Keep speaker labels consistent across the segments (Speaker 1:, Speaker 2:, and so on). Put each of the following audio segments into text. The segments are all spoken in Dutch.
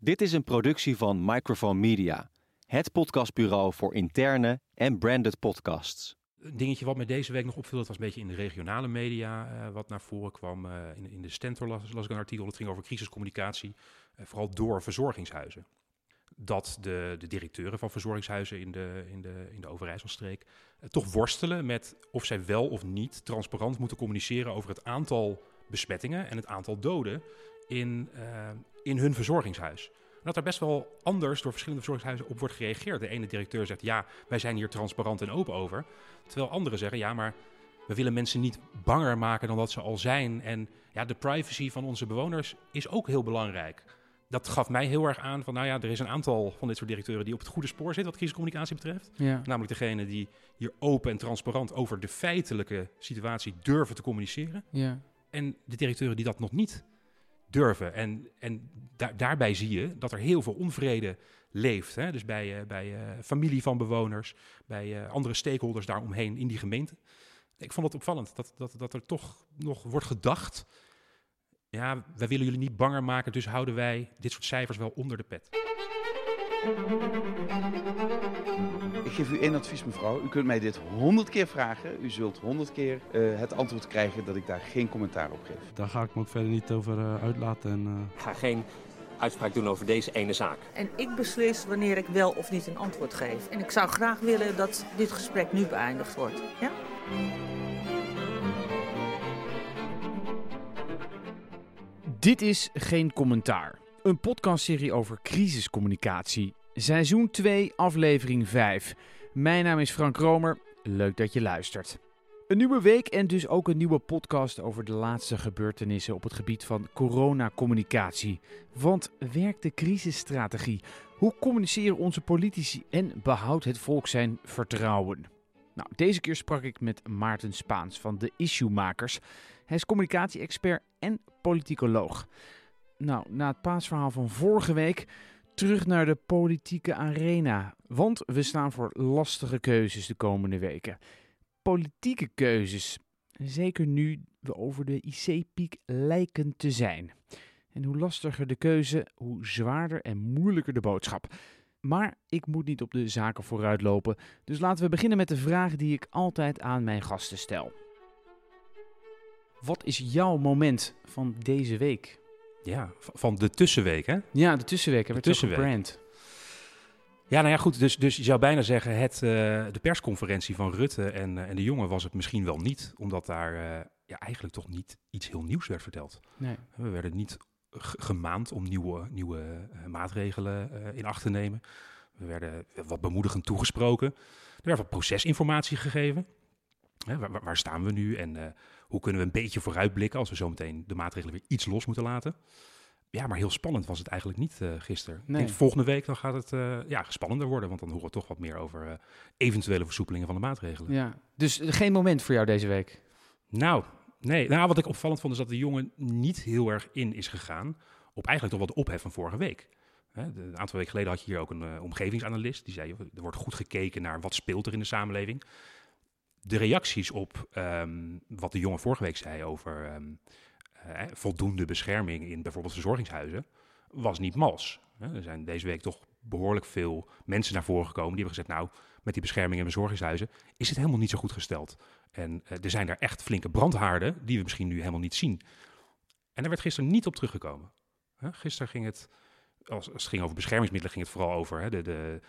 Speaker 1: Dit is een productie van Microphone Media, het podcastbureau voor interne en branded podcasts.
Speaker 2: Een dingetje wat mij deze week nog opviel, dat was een beetje in de regionale media uh, wat naar voren kwam. Uh, in, in, de Stentor las, ik een artikel, dat ging over crisiscommunicatie, uh, vooral door verzorgingshuizen. Dat de, de, directeuren van verzorgingshuizen in de, in de, in de Overijsselstreek toch worstelen met of zij wel of niet transparant moeten communiceren over het aantal besmettingen en het aantal doden in, in hun verzorgingshuis. En dat er best wel anders door verschillende verzorgingshuizen op wordt gereageerd. De ene directeur zegt ja, wij zijn hier transparant en open over. Terwijl anderen zeggen ja, maar we willen mensen niet banger maken dan dat ze al zijn. En ja, de privacy van onze bewoners is ook heel belangrijk. Dat gaf mij heel erg aan van, nou ja, er is een aantal van dit soort directeuren die op het goede spoor zitten wat crisiscommunicatie betreft. Ja. Namelijk degene die hier open en transparant over de feitelijke situatie durven te communiceren. Ja. En de directeuren die dat nog niet durven. En, en da daarbij zie je dat er heel veel onvrede leeft. Hè? Dus bij, uh, bij uh, familie van bewoners, bij uh, andere stakeholders daaromheen in die gemeente. Ik vond het opvallend dat, dat, dat er toch nog wordt gedacht. Ja, wij willen jullie niet banger maken, dus houden wij dit soort cijfers wel onder de pet.
Speaker 3: Ik geef u één advies, mevrouw. U kunt mij dit honderd keer vragen. U zult honderd keer uh, het antwoord krijgen dat ik daar geen commentaar op geef.
Speaker 4: Daar ga ik me ook verder niet over uh, uitlaten. En, uh...
Speaker 5: Ik ga geen uitspraak doen over deze ene zaak.
Speaker 6: En ik beslis wanneer ik wel of niet een antwoord geef. En ik zou graag willen dat dit gesprek nu beëindigd wordt. Ja?
Speaker 7: Dit is Geen Commentaar. Een podcastserie over crisiscommunicatie. Seizoen 2, aflevering 5. Mijn naam is Frank Romer. Leuk dat je luistert. Een nieuwe week en dus ook een nieuwe podcast over de laatste gebeurtenissen op het gebied van coronacommunicatie. Want werkt de crisisstrategie? Hoe communiceren onze politici en behoudt het volk zijn vertrouwen? Nou, deze keer sprak ik met Maarten Spaans van de Issue-makers. Hij is communicatie-expert en politicoloog. Nou, na het paasverhaal van vorige week terug naar de politieke arena. Want we staan voor lastige keuzes de komende weken. Politieke keuzes. Zeker nu we over de IC-piek lijken te zijn. En hoe lastiger de keuze, hoe zwaarder en moeilijker de boodschap. Maar ik moet niet op de zaken vooruitlopen. Dus laten we beginnen met de vraag die ik altijd aan mijn gasten stel. Wat is jouw moment van deze week?
Speaker 2: Ja, van de tussenweek, hè?
Speaker 7: Ja, de tussenweek. De tussenweek. Brand.
Speaker 2: Ja, nou ja, goed. Dus, dus je zou bijna zeggen, het, uh, de persconferentie van Rutte en, uh, en de jongen was het misschien wel niet. Omdat daar uh, ja, eigenlijk toch niet iets heel nieuws werd verteld. Nee. We werden niet gemaand om nieuwe, nieuwe maatregelen in acht te nemen. We werden wat bemoedigend toegesproken. Er werd wat procesinformatie gegeven. Hè, waar, waar, staan we nu en hoe kunnen we een beetje vooruitblikken als we zometeen de maatregelen weer iets los moeten laten? Ja, maar heel spannend was het eigenlijk niet uh, gisteren. Nee. Ik denk volgende week dan gaat het uh, ja, spannender worden, want dan horen we toch wat meer over uh, eventuele versoepelingen van de maatregelen.
Speaker 7: Ja, dus geen moment voor jou deze week?
Speaker 2: Nou, nee. Nou, wat ik opvallend vond is dat de jongen niet heel erg in is gegaan op eigenlijk toch wat ophef van vorige week. Hè, een aantal weken geleden had je hier ook een omgevingsanalist die zei, er wordt goed gekeken naar wat speelt er in de samenleving de reacties op um, wat de jongen vorige week zei over um, uh, voldoende bescherming in bijvoorbeeld verzorgingshuizen, was niet mals. Er zijn deze week toch behoorlijk veel mensen naar voren gekomen die hebben gezegd, nou, met die bescherming in verzorgingshuizen is het helemaal niet zo goed gesteld. En uh, er zijn daar echt flinke brandhaarden die we misschien nu helemaal niet zien. En daar werd gisteren niet op teruggekomen. Gisteren ging het, als, als het ging over beschermingsmiddelen, ging het vooral over hè, de, de,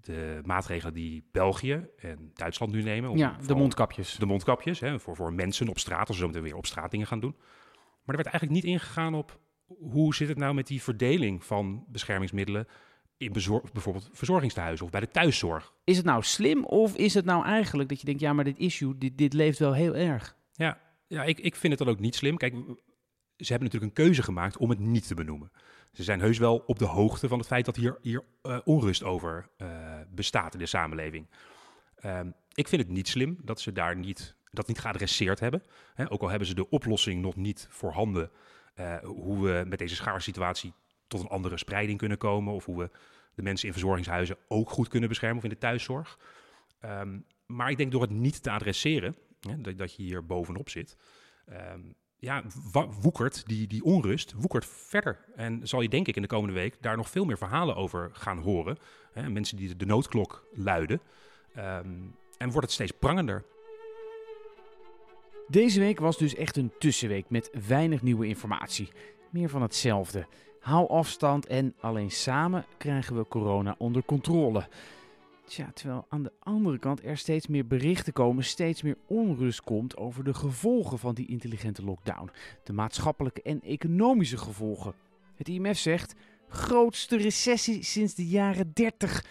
Speaker 2: de maatregelen die België en Duitsland nu nemen.
Speaker 7: ja, de mondkapjes.
Speaker 2: De mondkapjes, hè, voor, voor mensen op straat, als ze zometeen weer op straat dingen gaan doen. Maar er werd eigenlijk niet ingegaan op hoe zit het nou met die verdeling van beschermingsmiddelen in bijvoorbeeld verzorgingstehuizen of bij de thuiszorg.
Speaker 7: Is het nou slim of is het nou eigenlijk dat je denkt, ja, maar dit issue, dit, dit leeft wel heel erg?
Speaker 2: Ja, ja ik, ik vind het dan ook niet slim. Kijk, ze hebben natuurlijk een keuze gemaakt om het niet te benoemen. Ze zijn heus wel op de hoogte van het feit dat hier, hier uh, onrust over uh, bestaat in de samenleving. Um, ik vind het niet slim dat ze daar niet, dat niet geadresseerd hebben. Ook al hebben ze de oplossing nog niet voorhanden. Uh, hoe we met deze schaarsituatie tot een andere spreiding kunnen komen. Of hoe we de mensen in verzorgingshuizen ook goed kunnen beschermen of in de thuiszorg. Um, maar ik denk door het niet te adresseren, dat, dat, je hier bovenop zit. Um, ja, woekert, die, die onrust, woekert verder. En zal je denk ik in de komende week daar nog veel meer verhalen over gaan horen. Hè, mensen die de, de noodklok luiden. Ehm, en wordt het steeds prangender.
Speaker 7: Deze week was dus echt een tussenweek met weinig nieuwe informatie. Meer van hetzelfde. Hou afstand en alleen samen krijgen we corona onder controle. Tja, terwijl aan de andere kant er steeds meer berichten komen, steeds meer onrust komt over de gevolgen van die intelligente lockdown. De maatschappelijke en economische gevolgen. Het IMF zegt: grootste recessie sinds de jaren 30.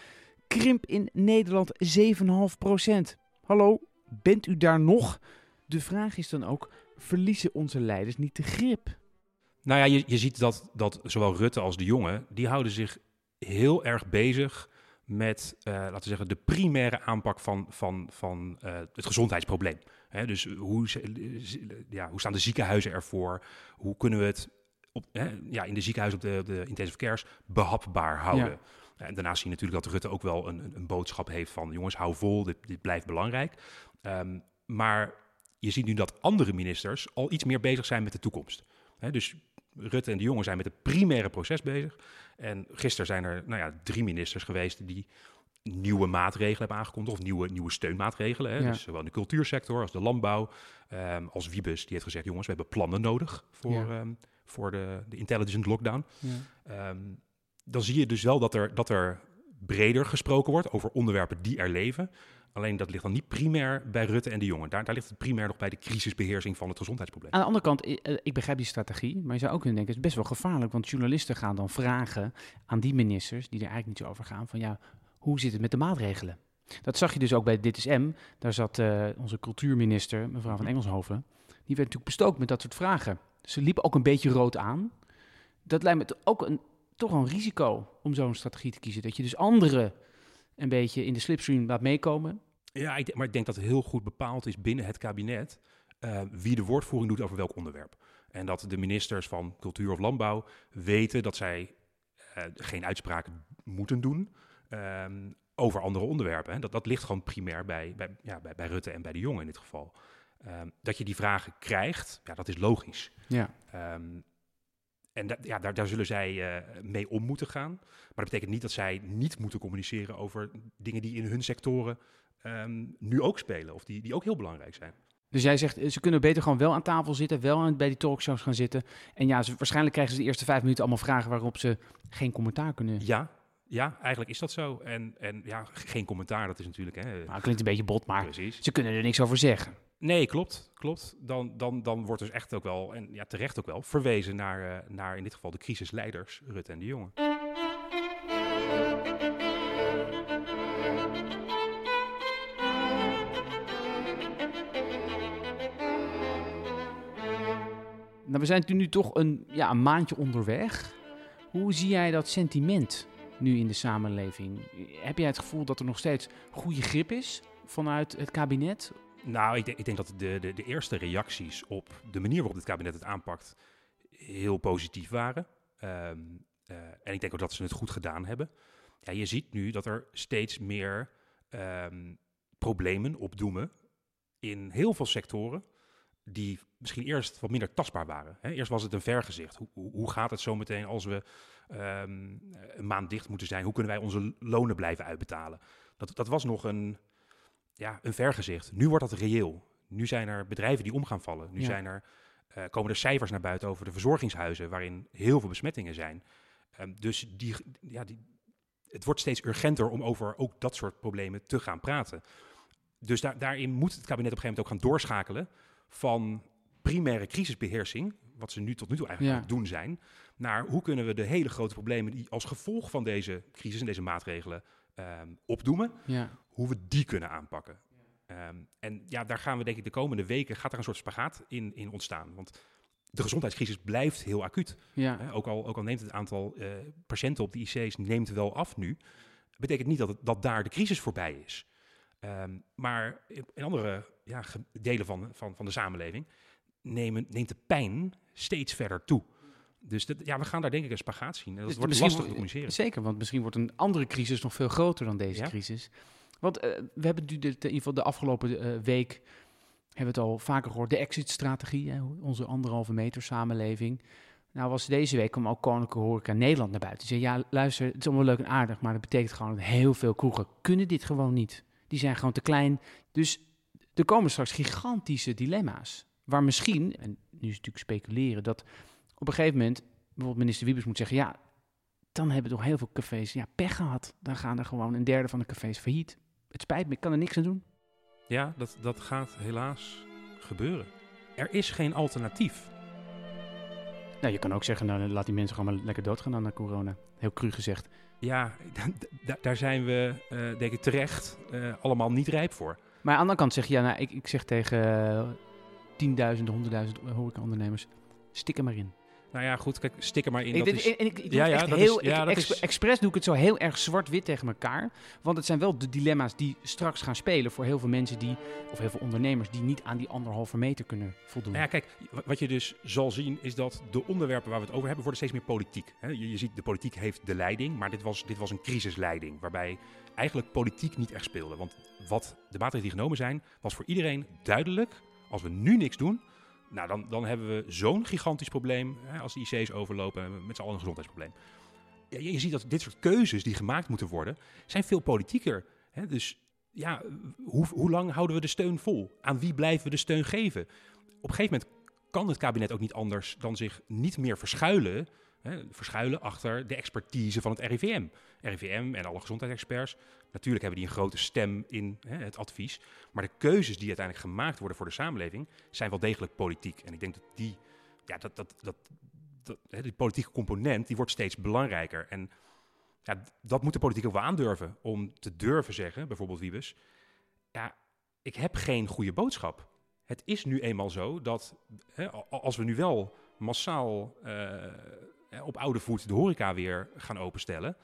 Speaker 7: Krimp in Nederland 7,5% Hallo, bent u daar nog? De vraag is dan ook: verliezen onze leiders niet de grip?
Speaker 2: Nou ja, je, je ziet dat, dat zowel Rutte als de jongen, die houden zich heel erg bezig met, eh, laten we zeggen, de primaire aanpak van, van, van eh, het gezondheidsprobleem. Hè, dus hoe, ja, hoe staan de ziekenhuizen ervoor? Hoe kunnen we het op, hè, ja, in de ziekenhuizen op de, de intensive cares behapbaar houden? En daarnaast zie je natuurlijk dat Rutte ook wel een, een, een boodschap heeft van... jongens, hou vol, dit, dit blijft belangrijk. Ehm, maar je ziet nu dat andere ministers al iets meer bezig zijn met de toekomst. Dus Rutte en de jongen zijn met het primaire proces bezig. En gisteren zijn er nou ja, drie ministers geweest die nieuwe maatregelen hebben aangekondigd, of nieuwe, nieuwe steunmaatregelen. Hè?
Speaker 7: Ja.
Speaker 2: Dus zowel in de cultuursector als de landbouw. Ehm, als Wiebes, die heeft gezegd, jongens, we hebben plannen nodig voor,
Speaker 7: Ja.
Speaker 2: ehm, voor de, de intelligent lockdown.
Speaker 7: Ja.
Speaker 2: Ehm, dan zie je dus wel dat er, dat er breder gesproken wordt over onderwerpen die er leven. Alleen dat ligt dan niet primair bij Rutte en de jongen. Daar, daar ligt het primair nog bij de crisisbeheersing van het gezondheidsprobleem.
Speaker 7: Aan de andere kant, eh, eh, ik begrijp die strategie, maar je zou ook kunnen denken, het is best wel gevaarlijk, want journalisten gaan dan vragen aan die ministers, die er eigenlijk niet zo over gaan, van ja, hoe zit het met de maatregelen? Dat zag je dus ook bij Dit is M. Daar zat eh, onze cultuurminister, mevrouw van Engelshoven, die werd natuurlijk bestookt met dat soort vragen. Ze liep ook een beetje rood aan. Dat lijkt me ook een, toch een risico om zo'n strategie te kiezen. Dat je dus anderen een beetje in de slipstream laat meekomen.
Speaker 2: Ja, ik, maar ik denk dat het heel goed bepaald is binnen het kabinet eh, wie de woordvoering doet over welk onderwerp. En dat de ministers van Cultuur of Landbouw weten dat zij eh, geen uitspraken moeten doen ehm, over andere onderwerpen. Hè. Dat, dat ligt gewoon primair bij, bij, ja, bij, bij Rutte en bij de jongen in dit geval. Ehm, dat je die vragen krijgt, ja, dat is logisch.
Speaker 7: Ja.
Speaker 2: Ehm, en da- ja, daar, daar zullen zij eh, mee om moeten gaan. Maar dat betekent niet dat zij niet moeten communiceren over dingen die in hun sectoren ehm, nu ook spelen. Of die, die ook heel belangrijk zijn.
Speaker 7: Dus jij zegt, eh, ze kunnen beter gewoon wel aan tafel zitten, wel aan, bij die talkshows gaan zitten. En ja, ze, waarschijnlijk krijgen ze de eerste vijf minuten allemaal vragen waarop ze geen commentaar kunnen.
Speaker 2: Ja, ja eigenlijk is dat zo. En, en ja, geen commentaar, dat is natuurlijk... Hè,
Speaker 7: Nou, klinkt een beetje bot, maar
Speaker 2: Precies.
Speaker 7: ze kunnen er niks over zeggen.
Speaker 2: Nee, klopt, klopt. Dan, dan, dan wordt dus echt ook wel, en ja, terecht ook wel, verwezen naar, eh, naar in dit geval de crisisleiders, Rutte en de Jonge.
Speaker 7: Nou, we zijn nu toch een, ja, een maandje onderweg. Hoe zie jij dat sentiment nu in de samenleving? Heb jij het gevoel dat er nog steeds goede grip is vanuit het kabinet?
Speaker 2: Nou, ik denk, ik denk dat de, de, de eerste reacties op de manier waarop dit kabinet het aanpakt heel positief waren. Ehm, eh, en ik denk ook dat ze het goed gedaan hebben. Ja, je ziet nu dat er steeds meer ehm, problemen opdoemen in heel veel sectoren die misschien eerst wat minder tastbaar waren. Hè? Eerst was het een vergezicht. Hoe, hoe, hoe gaat het zo meteen als we ehm, een maand dicht moeten zijn? Hoe kunnen wij onze lonen blijven uitbetalen? Dat, dat was nog een, ja, een vergezicht. Nu wordt dat reëel. Nu zijn er bedrijven die om gaan vallen. Nu
Speaker 7: Ja.
Speaker 2: zijn er, eh, komen er cijfers naar buiten over de verzorgingshuizen, waarin heel veel besmettingen zijn. Ehm, dus die, ja, die, het wordt steeds urgenter om over ook dat soort problemen te gaan praten. Dus daar daarin moet het kabinet op een gegeven moment ook gaan doorschakelen van primaire crisisbeheersing, wat ze nu tot nu toe eigenlijk
Speaker 7: Ja.
Speaker 2: aan het doen zijn, naar hoe kunnen we de hele grote problemen die als gevolg van deze crisis en deze maatregelen ehm, opdoemen,
Speaker 7: Ja.
Speaker 2: hoe we die kunnen aanpakken. Ehm, en ja, daar gaan we denk ik de komende weken, gaat er een soort spagaat in, in ontstaan. Want de gezondheidscrisis blijft heel acuut.
Speaker 7: Ja.
Speaker 2: Ook, al, ook al neemt het aantal eh, patiënten op de IC's neemt wel af nu, betekent niet dat, het, dat daar de crisis voorbij is. Ehm, maar in andere ja, delen van, van, van de samenleving nemen, neemt de pijn steeds verder toe. Dus dat, ja, we gaan daar denk ik een spagaat zien. En dat
Speaker 7: Dus
Speaker 2: wordt lastig te communiceren.
Speaker 7: Zeker, want misschien wordt een andere crisis nog veel groter dan deze
Speaker 2: Ja.
Speaker 7: crisis. Want eh, we hebben nu de, in ieder geval de afgelopen eh, week hebben we het al vaker gehoord, de exit-strategie, onze anderhalve meter samenleving. Nou was deze week kwam ook Koninklijke Horeca Nederland naar buiten. Die zei, ja luister, het is allemaal leuk en aardig, maar dat betekent gewoon dat heel veel kroegen kunnen dit gewoon niet. Die zijn gewoon te klein. Dus er komen straks gigantische dilemma's. Waar misschien, en nu is het natuurlijk speculeren, dat op een gegeven moment bijvoorbeeld minister Wiebes moet zeggen, ja, dan hebben toch heel veel cafés ja, pech gehad. Dan gaan er gewoon een derde van de cafés failliet. Het spijt me, ik kan er niks aan doen.
Speaker 2: Ja, dat, dat gaat helaas gebeuren. Er is geen alternatief.
Speaker 7: Nou, je kan ook zeggen, nou, laat die mensen gewoon maar lekker doodgaan aan de corona. Heel cru gezegd.
Speaker 2: Ja, daar zijn we, uh, denk ik, terecht uh, allemaal niet rijp voor.
Speaker 7: Maar aan de andere kant zeg je, ja, nou, ik, ik zeg tegen tienduizenden, honderdduizend horecaondernemers, stik er maar in.
Speaker 2: Nou ja, goed, kijk, stik er maar in.
Speaker 7: Ik,
Speaker 2: dat is,
Speaker 7: ik, ik, ik ja, ja, dat heel, is, ja, dat is... Expres doe ik het zo heel erg zwart-wit tegen elkaar. Want het zijn wel de dilemma's die straks gaan spelen voor heel veel mensen die, of heel veel ondernemers, die niet aan die anderhalve meter kunnen voldoen.
Speaker 2: Nou ja, kijk, wat je dus zal zien is dat de onderwerpen waar we het over hebben worden steeds meer politiek. Je, je ziet, de politiek heeft de leiding, maar dit was, dit was een crisisleiding waarbij eigenlijk politiek niet echt speelde. Want wat de maatregelen die genomen zijn, was voor iedereen duidelijk. Als we nu niks doen, nou, dan, dan hebben we zo'n gigantisch probleem hè, als de IC's overlopen met z'n allen een gezondheidsprobleem. Ja, je ziet dat dit soort keuzes die gemaakt moeten worden, zijn veel politieker. Hè? Dus ja, hoe, hoe lang houden we de steun vol? Aan wie blijven we de steun geven? Op een gegeven moment kan het kabinet ook niet anders dan zich niet meer verschuilen Hè, verschuilen achter de expertise van het RIVM. RIVM en alle gezondheidsexperts. Natuurlijk hebben die een grote stem in hè, het advies. Maar de keuzes die uiteindelijk gemaakt worden voor de samenleving zijn wel degelijk politiek. En ik denk dat die, ja, dat, dat, dat, hè, die politieke component die wordt steeds belangrijker. En ja, dat moet de politiek ook wel aandurven. Om te durven zeggen, bijvoorbeeld Wiebes, ja, ik heb geen goede boodschap. Het is nu eenmaal zo dat hè, als we nu wel massaal uh, op oude voet de horeca weer gaan openstellen,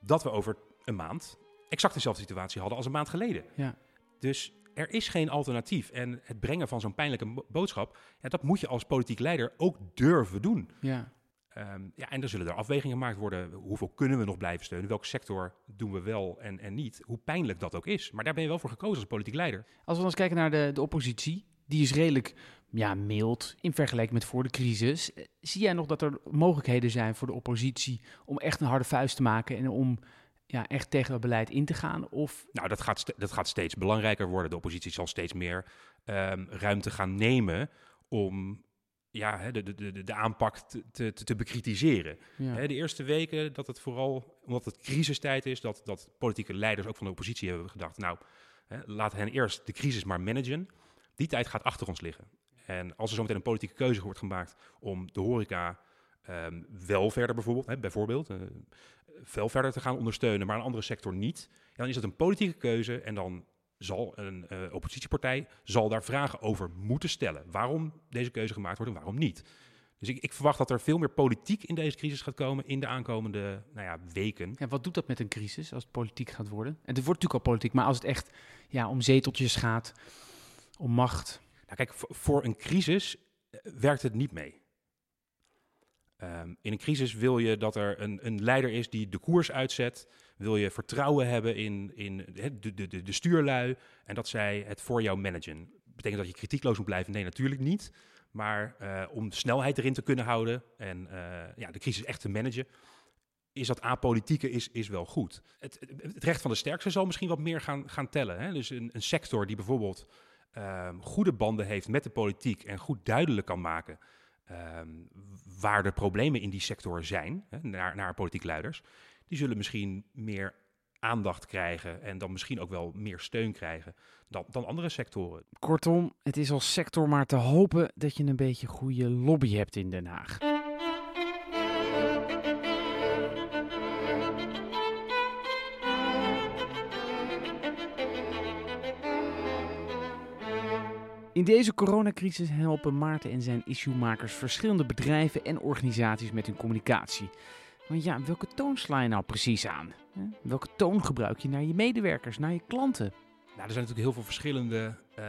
Speaker 2: dat we over een maand exact dezelfde situatie hadden als een maand geleden.
Speaker 7: Ja.
Speaker 2: Dus er is geen alternatief. En het brengen van zo'n pijnlijke boodschap, ja, dat moet je als politiek leider ook durven doen.
Speaker 7: Ja.
Speaker 2: Um, ja, en dan zullen er afwegingen gemaakt worden. Hoeveel kunnen we nog blijven steunen? Welke sector doen we wel en, en niet? Hoe pijnlijk dat ook is. Maar daar ben je wel voor gekozen als politiek leider.
Speaker 7: Als we dan eens kijken naar de, de oppositie, die is redelijk ja, mild in vergelijking met voor de crisis. Eh, zie jij nog dat er mogelijkheden zijn voor de oppositie om echt een harde vuist te maken en om ja, echt tegen het beleid in te gaan? Of...
Speaker 2: Nou, dat gaat, dat gaat steeds belangrijker worden. De oppositie zal steeds meer um, ruimte gaan nemen om ja, de, de, de, de aanpak te, te, te bekritiseren.
Speaker 7: Ja.
Speaker 2: De eerste weken dat het vooral, omdat het crisistijd is, dat, dat politieke leiders ook van de oppositie hebben gedacht, nou, laat hen eerst de crisis maar managen. Die tijd gaat achter ons liggen. En als er zometeen een politieke keuze wordt gemaakt om de horeca um, wel verder bijvoorbeeld, hè, bijvoorbeeld uh, wel verder te gaan ondersteunen, maar een andere sector niet, ja, dan is dat een politieke keuze en dan zal een uh, oppositiepartij zal daar vragen over moeten stellen. Waarom deze keuze gemaakt wordt en waarom niet. Dus ik, ik, verwacht dat er veel meer politiek in deze crisis gaat komen in de aankomende nou ja, weken.
Speaker 7: Ja, wat doet dat met een crisis als het politiek gaat worden? En het wordt natuurlijk al politiek, maar als het echt ja, om zeteltjes gaat, om macht.
Speaker 2: Nou, kijk, voor een crisis eh, werkt het niet mee. Um, in een crisis wil je dat er een, een, leider is die de koers uitzet. Wil je vertrouwen hebben in, in de, de, de, de stuurlui en dat zij het voor jou managen. Betekent dat je kritiekloos moet blijven? Nee, natuurlijk niet. Maar uh, om snelheid erin te kunnen houden en uh, ja, de crisis echt te managen, is dat apolitieke is, is wel goed. Het, het, recht van de sterkste zal misschien wat meer gaan, gaan tellen. Hè? Dus een, een sector die bijvoorbeeld um, goede banden heeft met de politiek en goed duidelijk kan maken um, waar de problemen in die sector zijn, hè, naar, naar politiek leiders, die zullen misschien meer aandacht krijgen en dan misschien ook wel meer steun krijgen dan, dan andere sectoren.
Speaker 7: Kortom, het is als sector maar te hopen dat je een beetje goede lobby hebt in Den Haag. In deze coronacrisis helpen Maarten en zijn issuemakers verschillende bedrijven en organisaties met hun communicatie. Want ja, welke toon sla je nou precies aan? Welke toon gebruik je naar je medewerkers, naar je klanten?
Speaker 2: Nou, er zijn natuurlijk heel veel verschillende uh,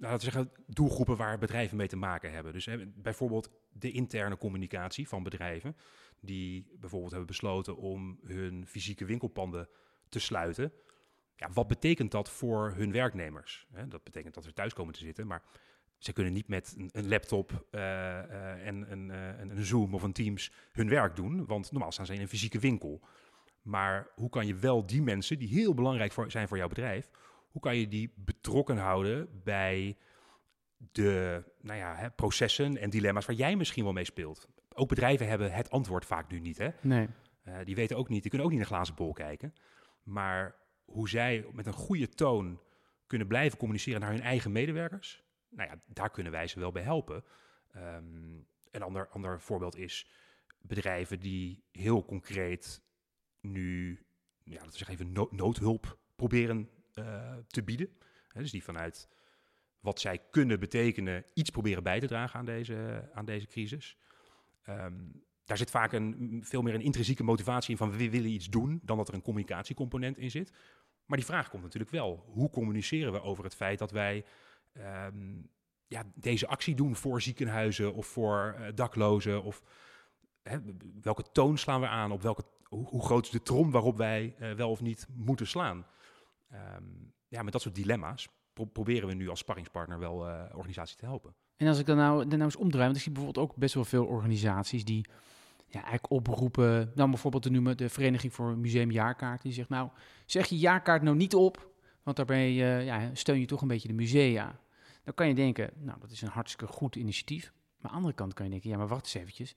Speaker 2: nou, laten we zeggen, doelgroepen waar bedrijven mee te maken hebben. Dus bijvoorbeeld de interne communicatie van bedrijven, die bijvoorbeeld hebben besloten om hun fysieke winkelpanden te sluiten ja, wat betekent dat voor hun werknemers? Hè, dat betekent dat ze thuis komen te zitten, maar ze kunnen niet met een, een laptop uh, uh, en een, uh, een, Zoom of een Teams hun werk doen, want normaal staan ze in een fysieke winkel. Maar hoe kan je wel die mensen, die heel belangrijk voor, zijn voor jouw bedrijf, hoe kan je die betrokken houden bij de nou ja, hè, processen en dilemma's waar jij misschien wel mee speelt? Ook bedrijven hebben het antwoord vaak nu niet. Hè?
Speaker 7: Nee.
Speaker 2: die weten ook niet, die kunnen ook niet in een glazen bol kijken. Maar hoe zij met een goede toon kunnen blijven communiceren naar hun eigen medewerkers, nou ja, daar kunnen wij ze wel bij helpen. Um, een ander, ander voorbeeld is bedrijven die heel concreet nu, ja, laten we zeggen even noodhulp proberen uh, te bieden. Dus die vanuit wat zij kunnen betekenen iets proberen bij te dragen aan deze, aan deze crisis. Um, daar zit vaak een, veel meer een intrinsieke motivatie in van we willen iets doen, dan dat er een communicatiecomponent in zit. Maar die vraag komt natuurlijk wel. Hoe communiceren we over het feit dat wij um, ja, deze actie doen voor ziekenhuizen of voor uh, daklozen? Of hè, welke toon slaan we aan? Op welke, hoe, groot is de trom waarop wij uh, wel of niet moeten slaan? Um, ja, met dat soort dilemma's pro proberen we nu als sparringspartner wel uh, organisaties te helpen.
Speaker 7: En als ik dan nou, dan nou eens omdraai, want ik zie bijvoorbeeld ook best wel veel organisaties die ja, eigenlijk oproepen. Nou, bijvoorbeeld te noemen de Vereniging voor Museumjaarkaart. Die zegt, nou, zeg je jaarkaart nou niet op, want daarbij uh, ja, steun je toch een beetje de musea. Dan kan je denken, nou, dat is een hartstikke goed initiatief. Maar aan de andere kant kan je denken, ja, maar wacht eens eventjes.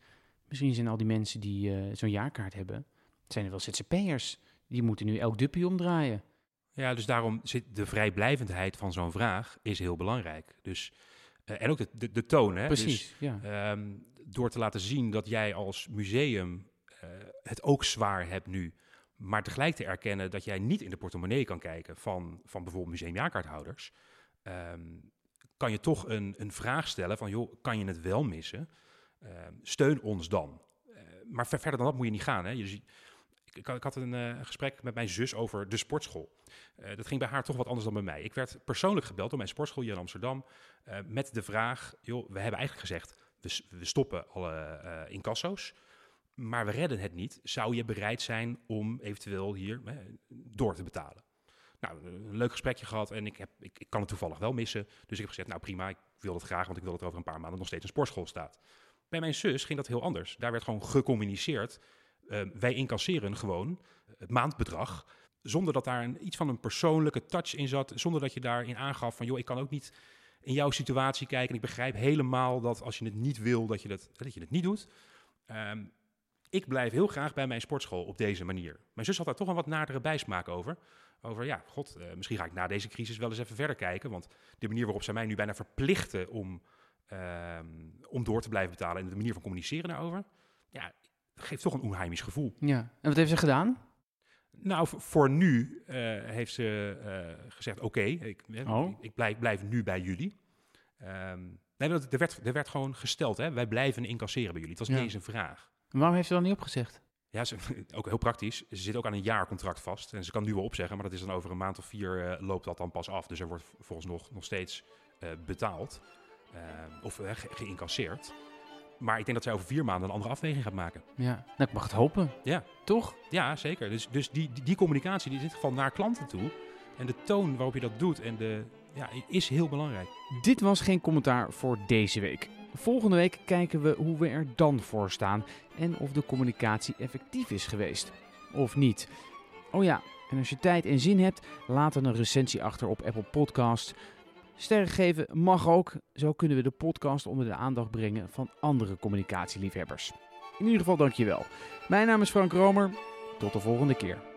Speaker 7: Misschien zijn al die mensen die uh, zo'n jaarkaart hebben, zijn er wel ZZP'ers. Die moeten nu elk duppie omdraaien.
Speaker 2: Ja, dus daarom zit de vrijblijvendheid van zo'n vraag is heel belangrijk. Dus, uh, en ook de, de, de toon. Hè?
Speaker 7: Precies,
Speaker 2: dus,
Speaker 7: ja.
Speaker 2: Um, door te laten zien dat jij als museum uh, het ook zwaar hebt nu, maar tegelijk te erkennen dat jij niet in de portemonnee kan kijken van, van bijvoorbeeld museumjaarkaarthouders, um, kan je toch een, een vraag stellen van, joh, kan je het wel missen? Uh, steun ons dan. Uh, maar ver, verder dan dat moet je niet gaan. Hè? Je ik, ik, had een uh, gesprek met mijn zus over de sportschool. Dat ging bij haar toch wat anders dan bij mij. Ik werd persoonlijk gebeld door mijn sportschool hier in Amsterdam met de vraag: joh, we hebben eigenlijk gezegd we, stoppen alle uh, incasso's, maar we redden het niet. Zou je bereid zijn om eventueel hier door te betalen? Nou, een leuk gesprekje gehad en ik, heb, ik, kan het toevallig wel missen. Dus ik heb gezegd, nou prima, ik wil het graag, want ik wil dat er over een paar maanden nog steeds een sportschool staat. Bij mijn zus ging dat heel anders. Daar werd gewoon gecommuniceerd. Uh, wij incasseren gewoon het maandbedrag. Zonder dat daar iets van een persoonlijke touch in zat. Zonder dat je daarin aangaf van, joh, ik kan ook niet in jouw situatie kijken. En ik begrijp helemaal dat als je het niet wil, dat je, dat, dat je het niet doet. Um, ik blijf heel graag bij mijn sportschool op deze manier. Mijn zus had daar toch een wat nadere bijsmaak over. Over, ja, god, uh, misschien ga ik na deze crisis wel eens even verder kijken. Want de manier waarop zij mij nu bijna verplichten om, uh, om door te blijven betalen... en de manier van communiceren daarover... ja, geeft toch een onheimisch gevoel.
Speaker 7: Ja, en wat heeft ze gedaan?
Speaker 2: Nou, voor nu uh, heeft ze uh, gezegd: Oké, okay, ik, oh. ik blijf, blijf, nu bij jullie. Um, nee, er werd, er werd gewoon gesteld: hè, wij blijven incasseren bij jullie. Het was ja. niet eens een vraag.
Speaker 7: En waarom heeft ze dan niet opgezegd?
Speaker 2: Ja, ze, ook heel praktisch. Ze zit ook aan een jaarcontract vast. En ze kan nu wel opzeggen, maar dat is dan over een maand of vier uh, loopt dat dan pas af. Dus er wordt volgens nog, nog steeds betaald of ge geïncasseerd. Maar ik denk dat zij over vier maanden een andere afweging gaat maken.
Speaker 7: Ja, nou, ik mag het hopen.
Speaker 2: Ja.
Speaker 7: Toch?
Speaker 2: Ja, zeker. Dus, dus die, die, die communicatie die in dit geval naar klanten toe... en de toon waarop je dat doet en de, ja, is heel belangrijk.
Speaker 7: Dit was geen commentaar voor deze week. Volgende week kijken we hoe we er dan voor staan... en of de communicatie effectief is geweest. Of niet. Oh ja, en als je tijd en zin hebt, laat dan een recensie achter op Apple Podcasts... Sterren geven mag ook. Zo kunnen we de podcast onder de aandacht brengen van andere communicatieliefhebbers. In ieder geval dankjewel. Mijn naam is Frank Romer. Tot de volgende keer.